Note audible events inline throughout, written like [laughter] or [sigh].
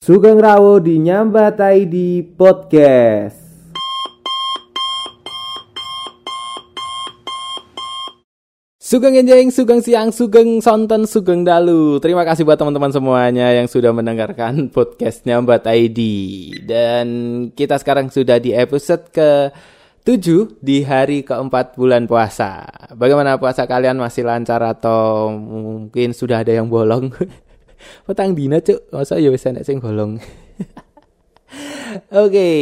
Sugeng Rawo di Nyambatai di podcast. Sugeng Enjeng, Sugeng Siang, Sugeng Sonten, Sugeng Dalu. Terima kasih buat teman-teman semuanya yang sudah mendengarkan [laughs] podcast Nyambat ID. Dan kita sekarang sudah di episode ke 7 di hari keempat bulan puasa. Bagaimana puasa kalian masih lancar atau mungkin sudah ada yang bolong? [laughs] Petang dina cuk, masa ya wis enek sing bolong. [laughs] Oke, okay.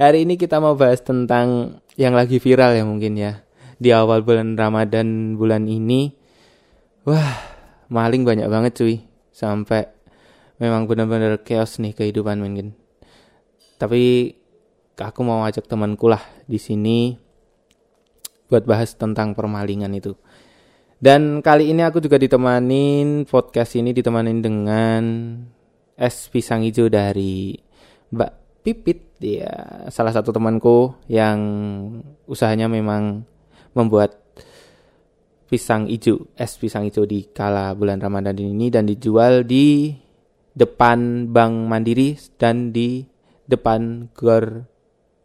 hari ini kita mau bahas tentang yang lagi viral ya mungkin ya. Di awal bulan Ramadan bulan ini, wah maling banyak banget cuy. Sampai memang benar-benar chaos nih kehidupan mungkin. Tapi aku mau ajak temanku lah di sini buat bahas tentang permalingan itu. Dan kali ini aku juga ditemanin podcast ini ditemanin dengan es pisang hijau dari Mbak Pipit. Ya salah satu temanku yang usahanya memang membuat pisang hijau es pisang hijau di kala bulan Ramadan ini dan dijual di depan Bank Mandiri dan di depan Gor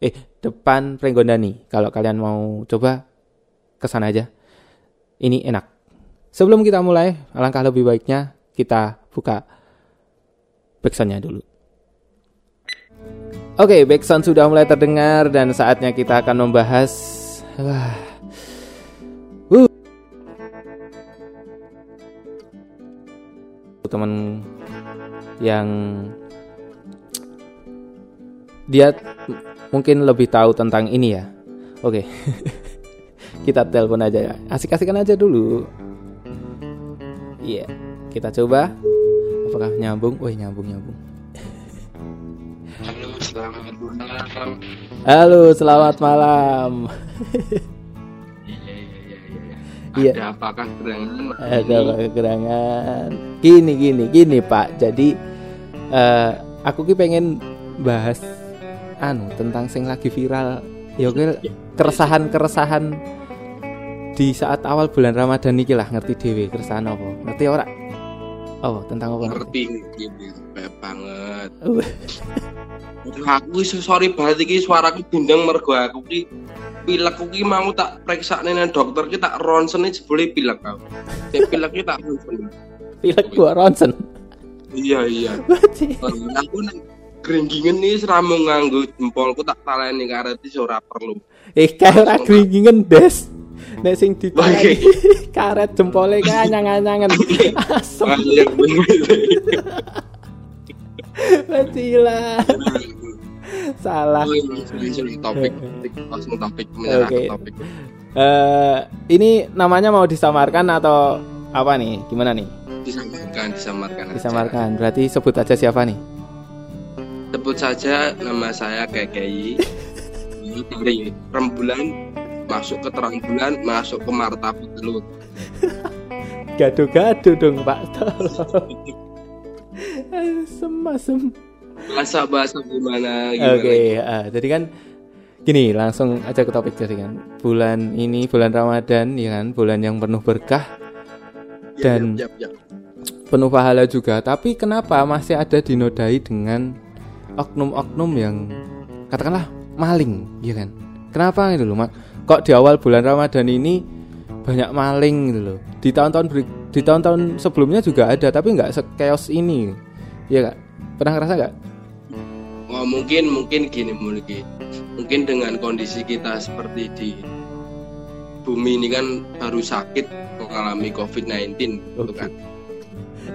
eh depan Prenggondani. Kalau kalian mau coba ke sana aja ini enak. Sebelum kita mulai, alangkah lebih baiknya kita buka backsoundnya dulu. Oke, okay, backsound sudah mulai terdengar dan saatnya kita akan membahas wah, uh, teman yang dia mungkin lebih tahu tentang ini ya. Oke. Okay. [laughs] kita telepon aja ya. Asik-asikan aja dulu. Iya, yeah. kita coba. Apakah nyambung? Wah, nyambung nyambung. Halo, selamat malam. Halo, selamat malam. Iya, iya, iya, iya. Ada apakah gerangan? Ada gerangan. Gini, gini, gini, Pak. Jadi uh, aku ki pengen bahas anu tentang sing lagi viral. Ya keresahan-keresahan di saat awal bulan Ramadan iki lah ngerti dewi keresahan apa? Ngerti ora? Oh tentang apa? Ngerti ngerti banget. Aku sorry banget iki suaraku bindeng mergo aku ki pilek ki mau tak periksa nang dokter ki tak ronsen iki boleh pilek aku. Nek pilek ki tak ronsen. Pilek gua ronsen. Iya iya. Aku nek Geringgingen nih seramu nganggo jempolku tak taleni karet ora perlu. Eh kayak ora geringgingen des. Nek sing ditaleni [laughs] karet jempole kae anyang-anyangan. [laughs] Asem. Bacila. Salah. Topik, langsung topik, okay. topik. Uh, ini namanya mau disamarkan atau apa nih? Gimana nih? Disamarkan, disamarkan. Disamarkan. Berarti sebut aja siapa nih? Sebut saja nama saya Kekei. [laughs] dari rembulan masuk ke terang bulan masuk ke martabat telur. [laughs] Gaduh-gaduh dong pak. [laughs] Tolong asem bahasa bahasa gimana, gimana oke okay, uh, jadi kan gini langsung aja ke topik jadi kan. Bulan ini bulan Ramadan ya kan? Bulan yang penuh berkah ya, dan ya, ya, ya. penuh pahala juga. Tapi kenapa masih ada dinodai dengan oknum-oknum yang katakanlah maling ya kan kenapa itu loh mak kok di awal bulan Ramadan ini banyak maling gitu loh. Di tahun-tahun di tahun-tahun sebelumnya juga ada tapi nggak sekeos ini. Ya kak, pernah ngerasa nggak? Oh mungkin mungkin gini mungkin mungkin dengan kondisi kita seperti di bumi ini kan baru sakit mengalami COVID-19 okay. gitu kan. [laughs]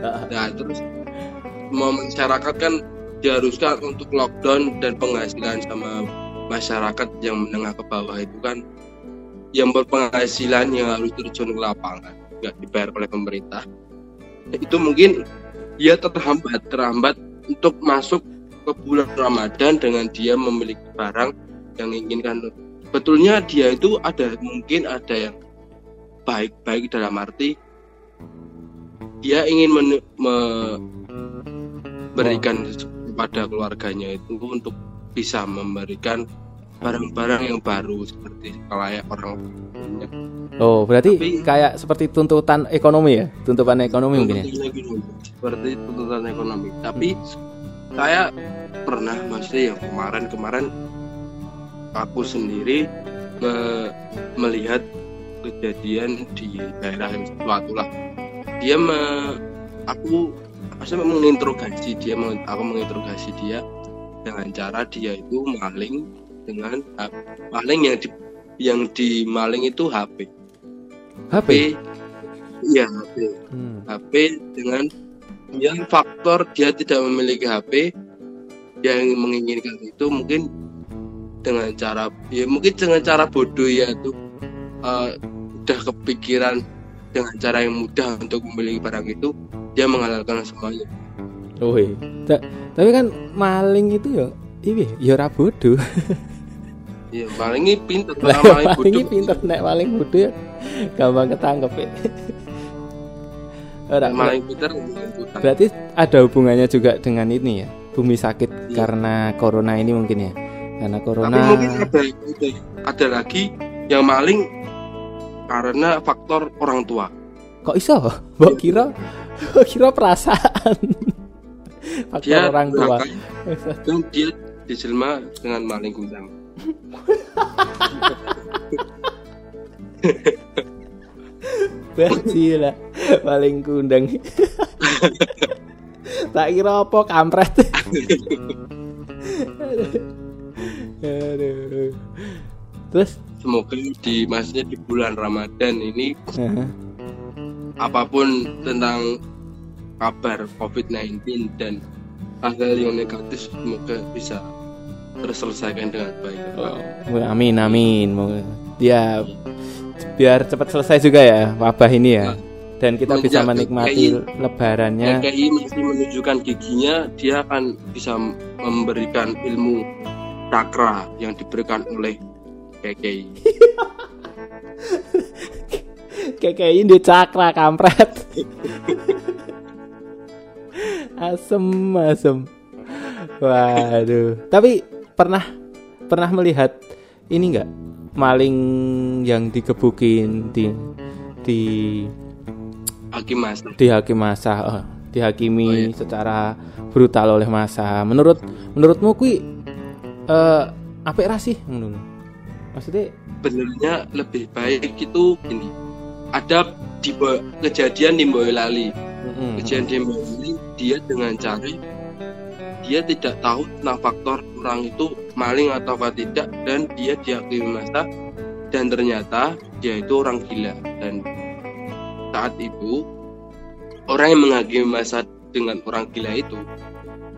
Nah terus mau masyarakat kan diharuskan untuk lockdown dan penghasilan sama masyarakat yang menengah ke bawah itu kan yang berpenghasilan yang harus terjun ke lapangan nggak dibayar oleh pemerintah. Itu mungkin dia terhambat terhambat untuk masuk ke bulan Ramadan dengan dia memiliki barang yang inginkan. Betulnya dia itu ada mungkin ada yang baik-baik dalam arti dia ingin men, memberikan kepada keluarganya itu untuk bisa memberikan barang-barang yang baru seperti layak orang Oh, berarti Tapi, kayak seperti tuntutan ekonomi ya? Tuntutan ekonomi mungkin ya? Seperti tuntutan ekonomi. Tapi saya pernah maksudnya yang kemarin-kemarin aku sendiri me- melihat kejadian di daerah yang suatu lah dia me, aku maksudnya menginterogasi dia aku menginterogasi dia dengan cara dia itu maling dengan maling yang di yang di maling itu HP HP. iya HP Hmm. HP dengan yang faktor dia tidak memiliki HP yang menginginkan itu mungkin dengan cara ya mungkin dengan cara bodoh ya tuh eh, udah kepikiran dengan cara yang mudah untuk memiliki barang itu dia menghalalkan semuanya Woi. Ta- tapi kan maling itu ya ini ya ora bodoh. ya maling ini pinter Lah maling maling bodoh ini pinter nek maling bodoh ya gampang ketangkep ya. Ora, maling pinter berarti ada hubungannya juga dengan ini ya. Bumi sakit Iya. karena corona ini mungkin ya. Karena corona tapi mungkin ada, ada ada lagi yang maling karena faktor orang tua kok iso? [laughs] Mbok kira kira perasaan. Faktor dia orang tua. dan dia dijelma dengan maling kundang Basi lah paling kundang. tak kira apa kampret. Aduh. Terus semoga di maksudnya di bulan Ramadan ini Aha. apa pun tentang kabar COVID-19 dan hal-hal yang negatif semoga bisa terselesaikan dengan baik. Oh, amin amin. Ya biar cepat selesai juga ya wabah ini ya. Dan kita bisa menikmati KI. lebarannya. KKI masih menunjukkan giginya, dia akan bisa memberikan ilmu cakra yang diberikan oleh KKI. [laughs] Kayak ini cakra kampret. [laughs] asem asem. Waduh. Tapi pernah pernah melihat ini enggak maling yang digebukin di di Hakim Mas. dihakimi masa eh, dihakimi Oh, iya. secara brutal oleh masa. Menurut menurutmu kui eh apik ra sih ngono? Maksudnya Sebenarnya lebih baik itu gini. Ada di kejadian di Boyolali. mm-mm, Kejadian di Boyolali dia dengan cara dia tidak tahu tentang faktor orang itu maling atau tidak dan dia dihakimi masa dan ternyata dia itu orang gila dan saat itu orang yang menghakimi masa dengan orang gila itu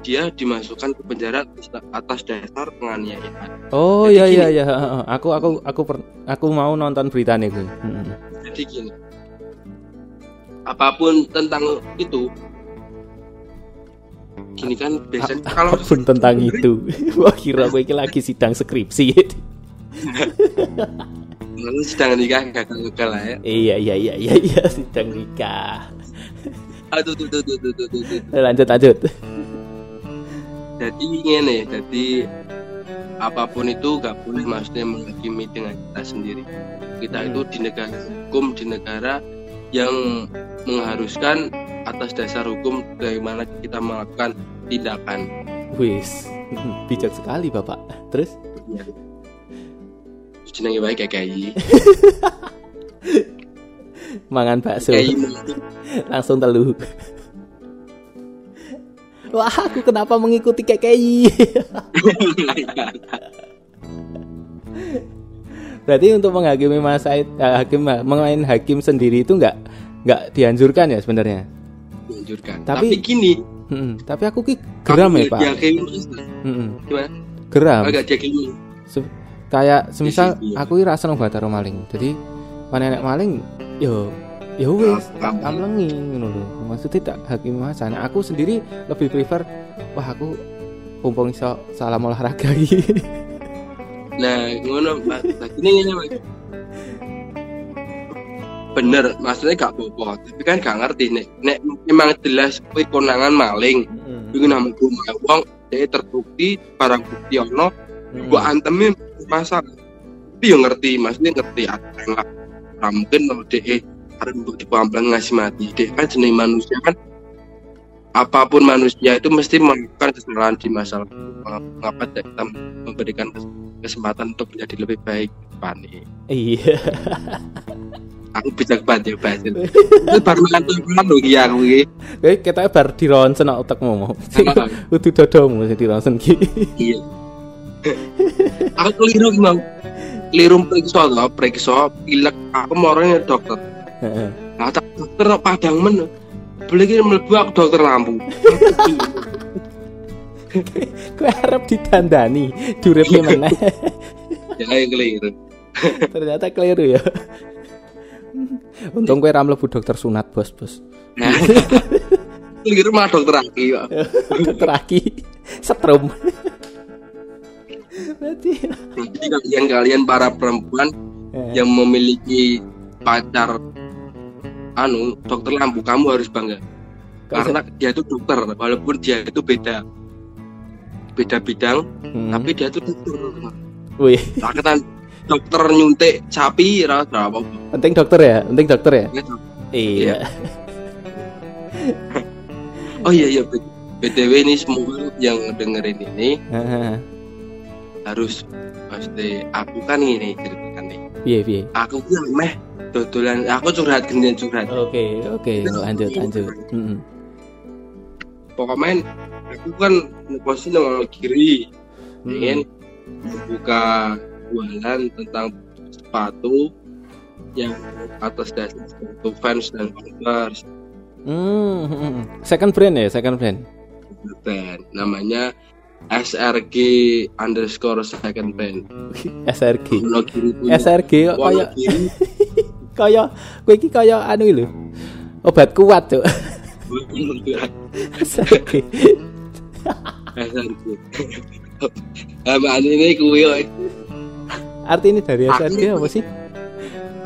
dia dimasukkan ke penjara atas dasar penganiayaan. Oh iya iya iya, aku aku aku per- aku mau nonton berita nih. Mm-mm. Jadi gini, apa pun tentang itu, gini kan biasanya kalau Apa pun tentang itu. Wah kira gue ini lagi sidang skripsi. Lalu sedang nikah gagal-gagal lah ya. iya iya iya iya iya sidang nikah. Aduh, tuh, tuh, tuh, tuh, tuh, tuh, tuh. Lanjut lanjut. Jadi ini, jadi apa pun itu gak boleh maksudnya menghakimi dengan kita sendiri. Kita Hmm. itu di negara hukum, di negara yang mengharuskan atas dasar hukum bagaimana kita melakukan tindakan. Wis bijak sekali bapak. Terus? Jenenge baik kayak [laughs] Mangan bakso kayak langsung telu. Wah aku kenapa mengikuti KKI? [laughs] Berarti untuk menghakimi masa it- eh, hakim mengain hakim sendiri itu nggak nggak dianjurkan ya sebenarnya. dianjurkan. Tapi- Tapi, gini, Mm-mm. Tapi aku ki geram ya pak. Mm-mm. Gimana? Geram. Agak. Se- kayak semisal Iya. aku ira seneng banget karo maling. Jadi panenek maling yo ya Am- amlengi ngono lho. Maksudnya tak hakim masa. Nah, aku sendiri lebih prefer wah aku mumpung iso salam olahraga [laughs] iki. Nah, ngono. Nah, gini ngene. Bener, maksudnya gak apa-apa, tapi kan gak ngerti nek nek memang jelas kuwi konangan maling, Mm-mm. iku nang wong dia terbukti barang bukti ono, Mm-mm. gua antemin masalah. Tapi yo ngerti, maksudnya ngerti yang lah. Nah, mungkin kalau DE harus mbok dipamplang ngasih mati. DE kan jenis manusia kan apa pun manusia itu mesti melakukan kesalahan di masa lalu. Mengapa tidak kita memberikan kesempatan untuk menjadi lebih baik nih? Iya. [laughs] Aku bijak banget ya bahasa. Itu baru ngantuk lho iki aku iki. Kowe kita bar dironsen kok utekmu mau. [laughs] Ah. Kudu dodomu sing dironsen ki. Iya. aku keliru mau. Keliru periksa to, periksa pilek aku mau orangnya dokter. Nah, tak dokter kok padang men. Beli ki mlebu aku dokter lampu. [laughs] Kowe arep ditandani duripe meneh. ya yang keliru. Ternyata keliru ya. [laughs] Untung kowe ra mlebu dokter sunat, Bos, Bos. Keliru mah dokter aki kok. [laughs] dokter Aki setrum. Berarti Jadi kalian-kalian para perempuan eh, yang memiliki pacar anu dokter lampu kamu harus bangga karena dia itu dokter walaupun dia itu beda beda bidang Hmm. tapi dia itu dokter Wih, raketan dokter nyuntik sapi ra ra apa penting dokter ya, penting dokter ya. Iya. oh iya iya B- btw ini semua yang dengerin ini harus pasti aku kan ini ceritakan nih Piye piye. aku tuh meh dodolan aku curhat gini curhat Oke, oke, lanjut lanjut. Pokoknya aku kan posisi nang kiri Hmm. ingin membuka jualan tentang sepatu yang atas dasar sepatu fans dan converse Hmm. Second brand ya, second brand. band namanya SRG underscore second band SRG. SRG kok Wono kaya kaya kowe iki kaya anu lho. Obat kuat, Cuk. SRG. [laughs] SRG [laughs] ini kuwi. Arti ini dari SRG apa sih?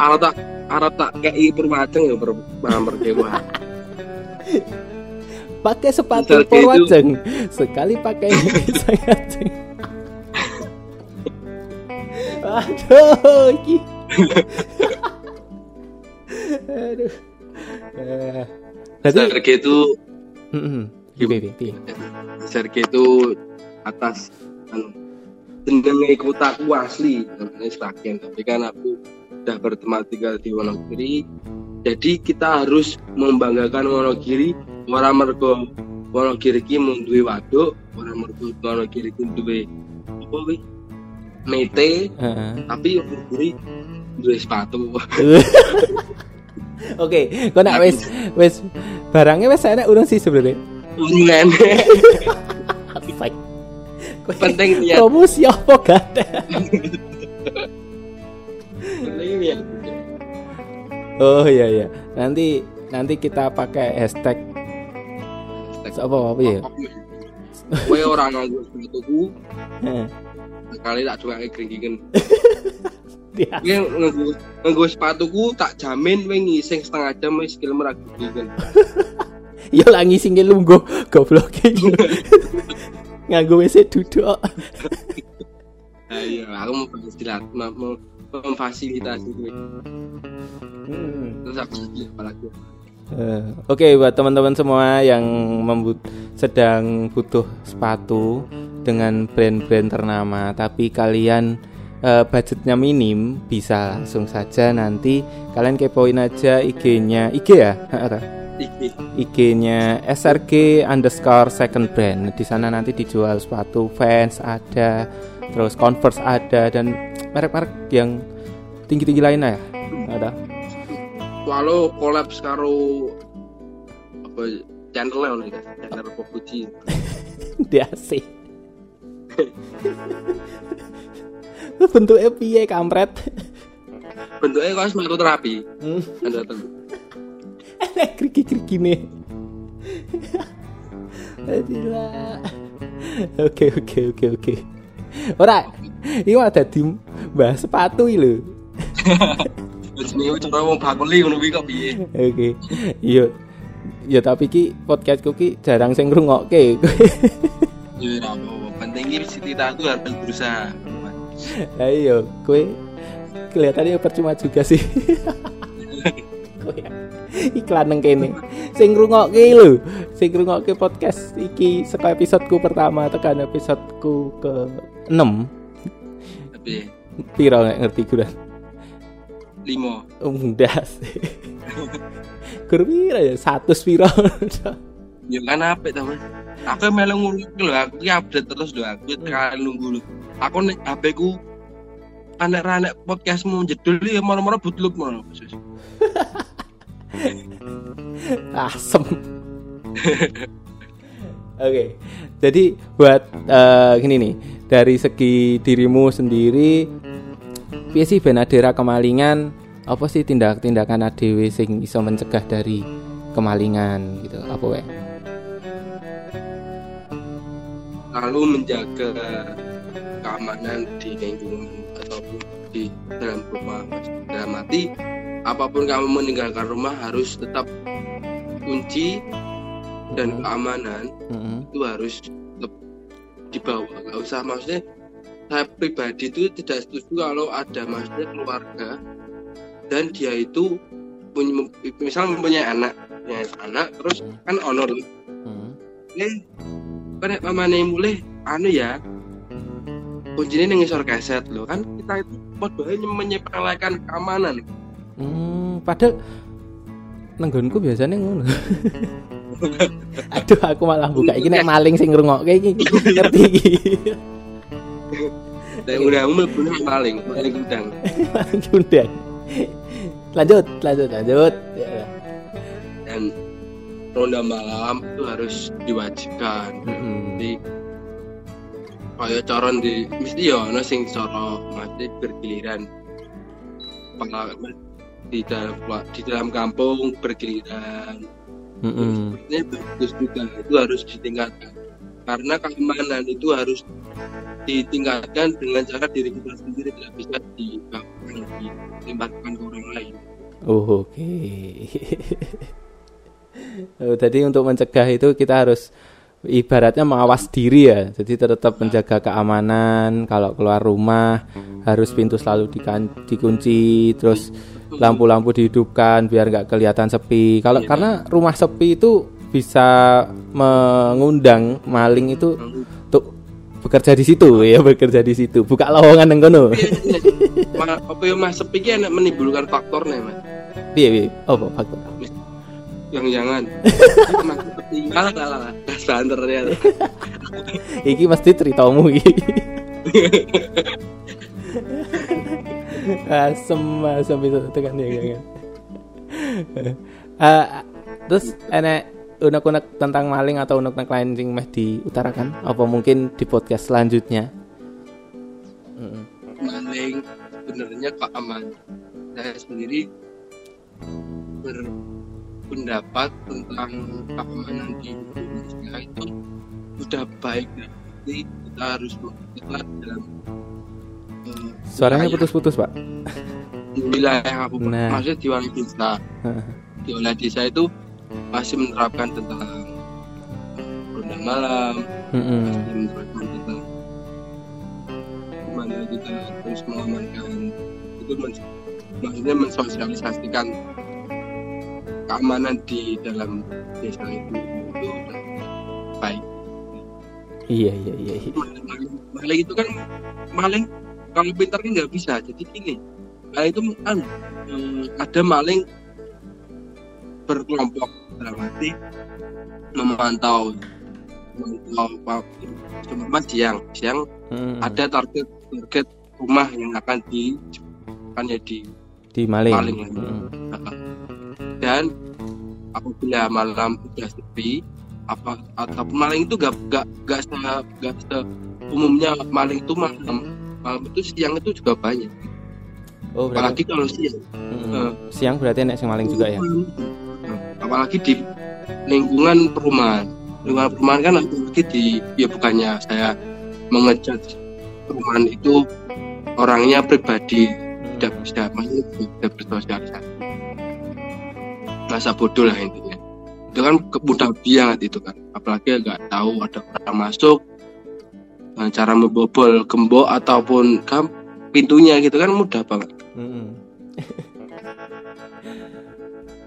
arep tak arep tak kei perwajeng ya per Pakai sepatu Purwajeng. Sekali pakai [laughs] Sangajeng. Aduh, iki. Aduh. Berarti SRG itu piye. SRG itu atas anu jenenge kotaku asli namanya Sragen tapi kan aku udah berteman tinggal di Wonogiri. Jadi kita harus membanggakan Wonogiri. Ora mergo Wonogiri ki duwe waduk ora mergo Wonogiri ki duwe apa kuwi? Mete. Heeh. tapi Wonogiri duwe sepatu. [laughs] Oke, kau nak wes wes barangnya wes enak urung sih sebenarnya. Urungan [laughs] penting niat promosi apa gak ada? penting Oh iya iya. Nanti nanti kita pakai hashtag apa apa ya? Kowe ora nganggo sepatuku Heeh. sekali tak cuma geringgingen [laughs] Dia. Kowe nganggo nganggo sepatuku tak jamin kowe ngising setengah jam wis skill merak geringgingen [laughs] Ya lah ngisi lungguh goblok. [laughs] Nganggo WC duduk. Ayo, aku mau beristirahat, mau, memfasilitasi. Hmm. Terus aku lagi apa lagi? Eh, Oke buat teman-teman semua yang membut sedang butuh sepatu dengan brand-brand ternama tapi kalian eh, budgetnya minim bisa langsung saja nanti kalian kepoin aja IG-nya IG ya Iki. IG-nya SRG underscore second brand di sana nanti dijual sepatu Vans ada terus Converse ada dan merek-merek yang tinggi-tinggi lainnya ya ada Walau kolaps karo apa channel iki, channel Pokuji. di AC bentuknya piye kampret Bentuknya kok sepatu terapi. Hmm. Anda tahu. [laughs] kriki kriki nih Adilah. Oke oke oke oke. Ora, ini ada di bahas sepatu iki lho. Terus nih cara wong bakuli ngono kuwi kok piye? Oke. Iya. Ya tapi ki podcastku ki jarang sing ngrungokke. Ya ora apa-apa. Penting iki Siti Tatu harus berusaha. Ayo, kowe kelihatannya percuma juga sih. [laughs] Iklan nang kene. Sing ngrungokke lho, sing ngrungokke podcast iki saka episodeku pertama tekan episodeku ke 6 tapi piro nek ngerti gue limo Udah sih. [laughs] Gur piro ya? Satu piro. ya kan apa mas aku melu nguruk lho aku ki update terus lho aku kan nunggu lho aku nek HP ku anek podcastmu jedul ya malam-malam butluk khusus [laughs] Asem. [laughs] Oke. Jadi buat eh, gini nih, dari segi dirimu sendiri piye sih ben adera kemalingan apa sih tindak-tindakan ADW sing iso mencegah dari kemalingan gitu apa wae lalu menjaga keamanan di lingkungan ataupun di dalam rumah dalam arti apa pun kamu meninggalkan rumah harus tetap kunci dan keamanan. Mm-mm. itu harus tetap dibawa nggak usah maksudnya saya pribadi itu tidak setuju kalau ada maksudnya keluarga dan dia itu punya misal mempunyai anak punya anak terus kan honor. Mm. eh kan nek mamane mulai anu ya kuncinya ning ngisor keset loh kan kita itu padahal menyepelekan keamanan Hmm, padahal nenggonku biasanya ngono. [laughs] Aduh, aku malah buka iki nek maling sing ngrungokke iki. Ngerti iki. [laughs] dan udah mlebu paling paling gudang Maling undang. [laughs] Lanjut, lanjut, lanjut. Ya. dan ronda malam itu harus diwajibkan Mm-mm. jadi kaya coron di mesti ya ono sing cara mati bergiliran Pengalaman di dalam di dalam kampung bergiliran Mm-mm. Sebenarnya bagus juga itu harus ditingkatkan karena keamanan itu harus ditingkatkan dengan cara diri kita sendiri tidak bisa dibawakan dilemparkan ke orang lain Oh, oke. [laughs] Oh, Jadi untuk mencegah itu kita harus ibaratnya mawas diri ya. Jadi tetap menjaga keamanan. Kalau keluar rumah harus pintu selalu dikunci, terus lampu-lampu dihidupkan biar nggak kelihatan sepi. Kalau karena rumah sepi itu bisa mengundang maling itu untuk bekerja di situ ya, bekerja di situ. Buka lowongan neng kono. Ma- apa ya mas sepi enak menimbulkan faktornya mas Piye piye? Oh, faktor. yang jangan kalah kalah gas banter ternyata Iki mesti ceritamu iki. [laughs] asem asem itu tekan ya kan. Eh, terus enek unek-unek tentang maling atau unek-unek lain sing meh diutarakan? Apa mungkin di podcast selanjutnya? Maling sebenarnya keamanan saya sendiri berpendapat tentang keamanan di Indonesia itu sudah baik jadi kita harus memperketat dalam suaranya putus-putus pak di wilayah aku Nah. maksudnya di wilayah desa di wilayah desa itu masih menerapkan tentang ronda malam Mm-mm. masih menerapkan tentang gimana kita terus mengamankan itu men- maksudnya mensosialisasikan keamanan di dalam desa itu itu baik iya iya iya iya. maling- maling itu kan maling kalau pintar kan nggak bisa jadi gini maling itu kan eh, ada maling berkelompok dalam arti memantau memantau cuma siang siang Mm. ada target target rumah yang akan di akan jadi di maling, maling. Mm. dan apabila malam sudah sepi apa atau maling itu gak gak gak se gak se umumnya maling itu malam malam itu siang itu juga banyak. Oh berarti apalagi kalau siang. Mm. eh, siang berarti enek sing maling juga ya? Apalagi di lingkungan perumahan. Lingkungan perumahan kan apalagi di ya bukannya saya mengejat perumahan itu orangnya pribadi tidak bisa maksudnya tidak bersosialisasi masa bodoh lah intinya. Itu kan ke- mudah banget itu kan. Apalagi nggak tahu ada orang masuk cara membobol gembok ataupun kam pintunya gitu kan mudah banget. [laughs]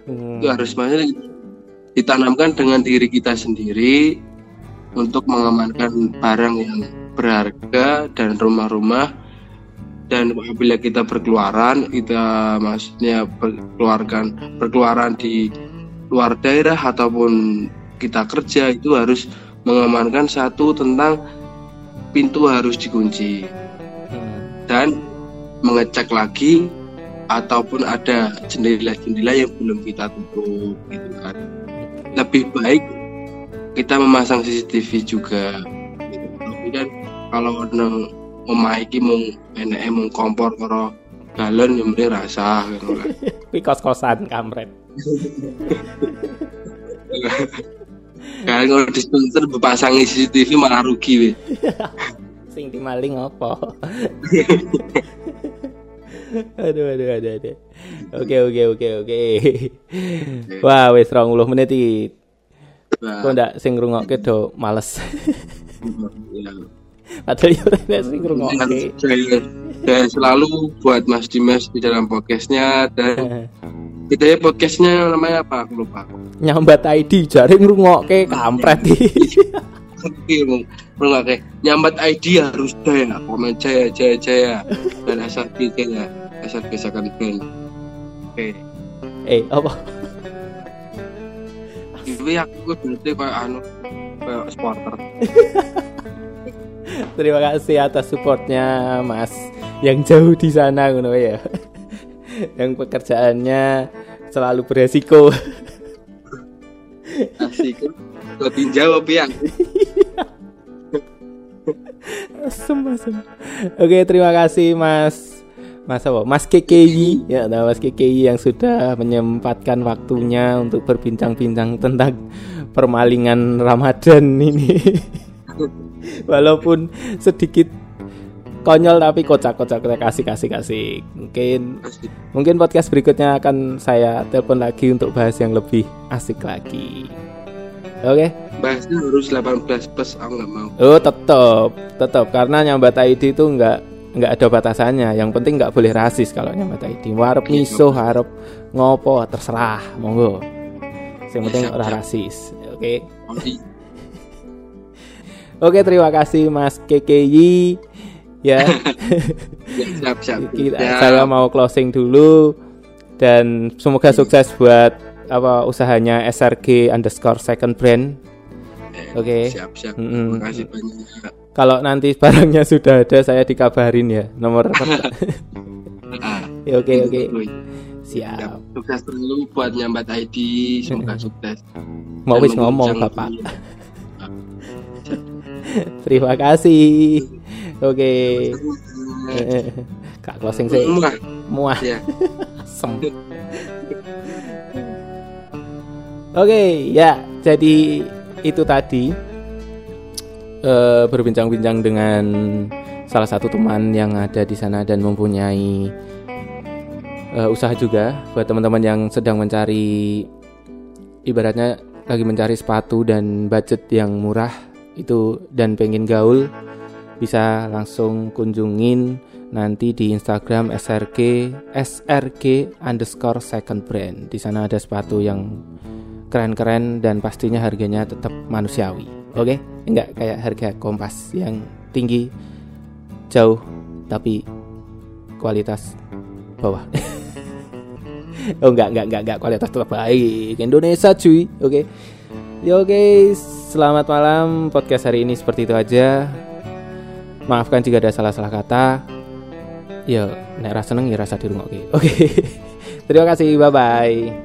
Itu harus maksudnya ditanamkan dengan diri kita sendiri untuk mengamankan barang yang berharga dan rumah-rumah. Dan apabila kita berkeluaran kita maksudnya berkeluarkan berkeluaran di luar daerah ataupun kita kerja itu harus mengamankan satu tentang pintu harus dikunci hmm. dan mengecek lagi ataupun ada jendela-jendela yang belum kita tutup gitu kan lebih baik kita memasang CCTV juga gitu. tapi kan kalau nang memaiki mung enek mung kompor karo galon yang mrene rasa gitu [laughs] kan kos-kosan kamret [laughs] Kan kalau dispenser berpasang CCTV malah rugi we. [laughs] Sing dimaling apa? [laughs] aduh aduh aduh aduh. Oke oke oke oke. Wah wis 20 menit iki. Kok ndak sing ngrungokke do males. Iya. Padahal yo sing ngrungokke. Dan selalu buat Mas Dimas di dalam podcastnya dan [laughs] Kita ya podcastnya namanya apa? Aku lupa. Nyambat ID jari ngrungokke kampret [laughs] iki. Oke. Nyambat ID harus jaya, komen jaya jaya jaya dan asal ya, asal second band. Oke. Eh, apa? Ini aku berarti kayak anu kayak supporter. [laughs] Terima kasih atas supportnya Mas yang jauh di sana ngono ya [laughs] yang pekerjaannya selalu beresiko. Asik. Kau jawab ya. asem, asem. Oke, terima kasih Mas Mas apa? Mas KKI ya, nah Mas KKI yang sudah menyempatkan waktunya untuk berbincang-bincang tentang permalingan Ramadan ini. [laughs] Walaupun sedikit konyol tapi kocak-kocak kasih kasih kasih. Mungkin mungkin podcast berikutnya akan saya telepon lagi untuk bahas yang lebih asik lagi. Oke? Okay? bahasnya harus 18 plus aku nggak mau. Oh tetap tetap karena nyambat ID itu nggak nggak ada batasannya. Yang penting nggak boleh rasis kalau nyambat ID warap iya, miso harap ngopo terserah monggo. Yang penting orang rasis oke? Okay? [laughs] oke terima kasih Mas KKI [laughs] ya. siap, siap. [laughs] Kita, ya. Saya mau closing dulu dan semoga sukses buat apa usahanya SRG underscore second brand. Oke. Okay. Siap siap. Mm -hmm. Terima kasih banyak. Kalau nanti barangnya sudah ada saya dikabarin ya nomor. [laughs] ya oke oke. Siap. Sukses dulu buat nyambat ID. Semoga sukses. Mau wis ngomong Bapak. Terima kasih. Oke. [laughs] Kak closing sih. Muah. Muah. [laughs] Ya. Oke, ya. Jadi itu tadi uh, berbincang-bincang dengan salah satu teman yang ada di sana dan mempunyai uh, usaha juga buat teman-teman yang sedang mencari ibaratnya lagi mencari sepatu dan budget yang murah itu dan pengen gaul bisa langsung kunjungin nanti di Instagram SRG SRG underscore second brand. Di sana ada sepatu yang keren-keren dan pastinya harganya tetap manusiawi. Oke, okay? enggak kayak harga kompas yang tinggi jauh tapi kualitas bawah. [laughs] oh enggak enggak enggak enggak kualitas tetap baik. Indonesia cuy. Oke. Okay? Yo guys, selamat malam. Podcast hari ini seperti itu aja. Maafkan jika ada salah-salah kata. Ya, nek rasa seneng ya rasa di rumah. Oke. Okay. [laughs] Terima kasih. Bye bye.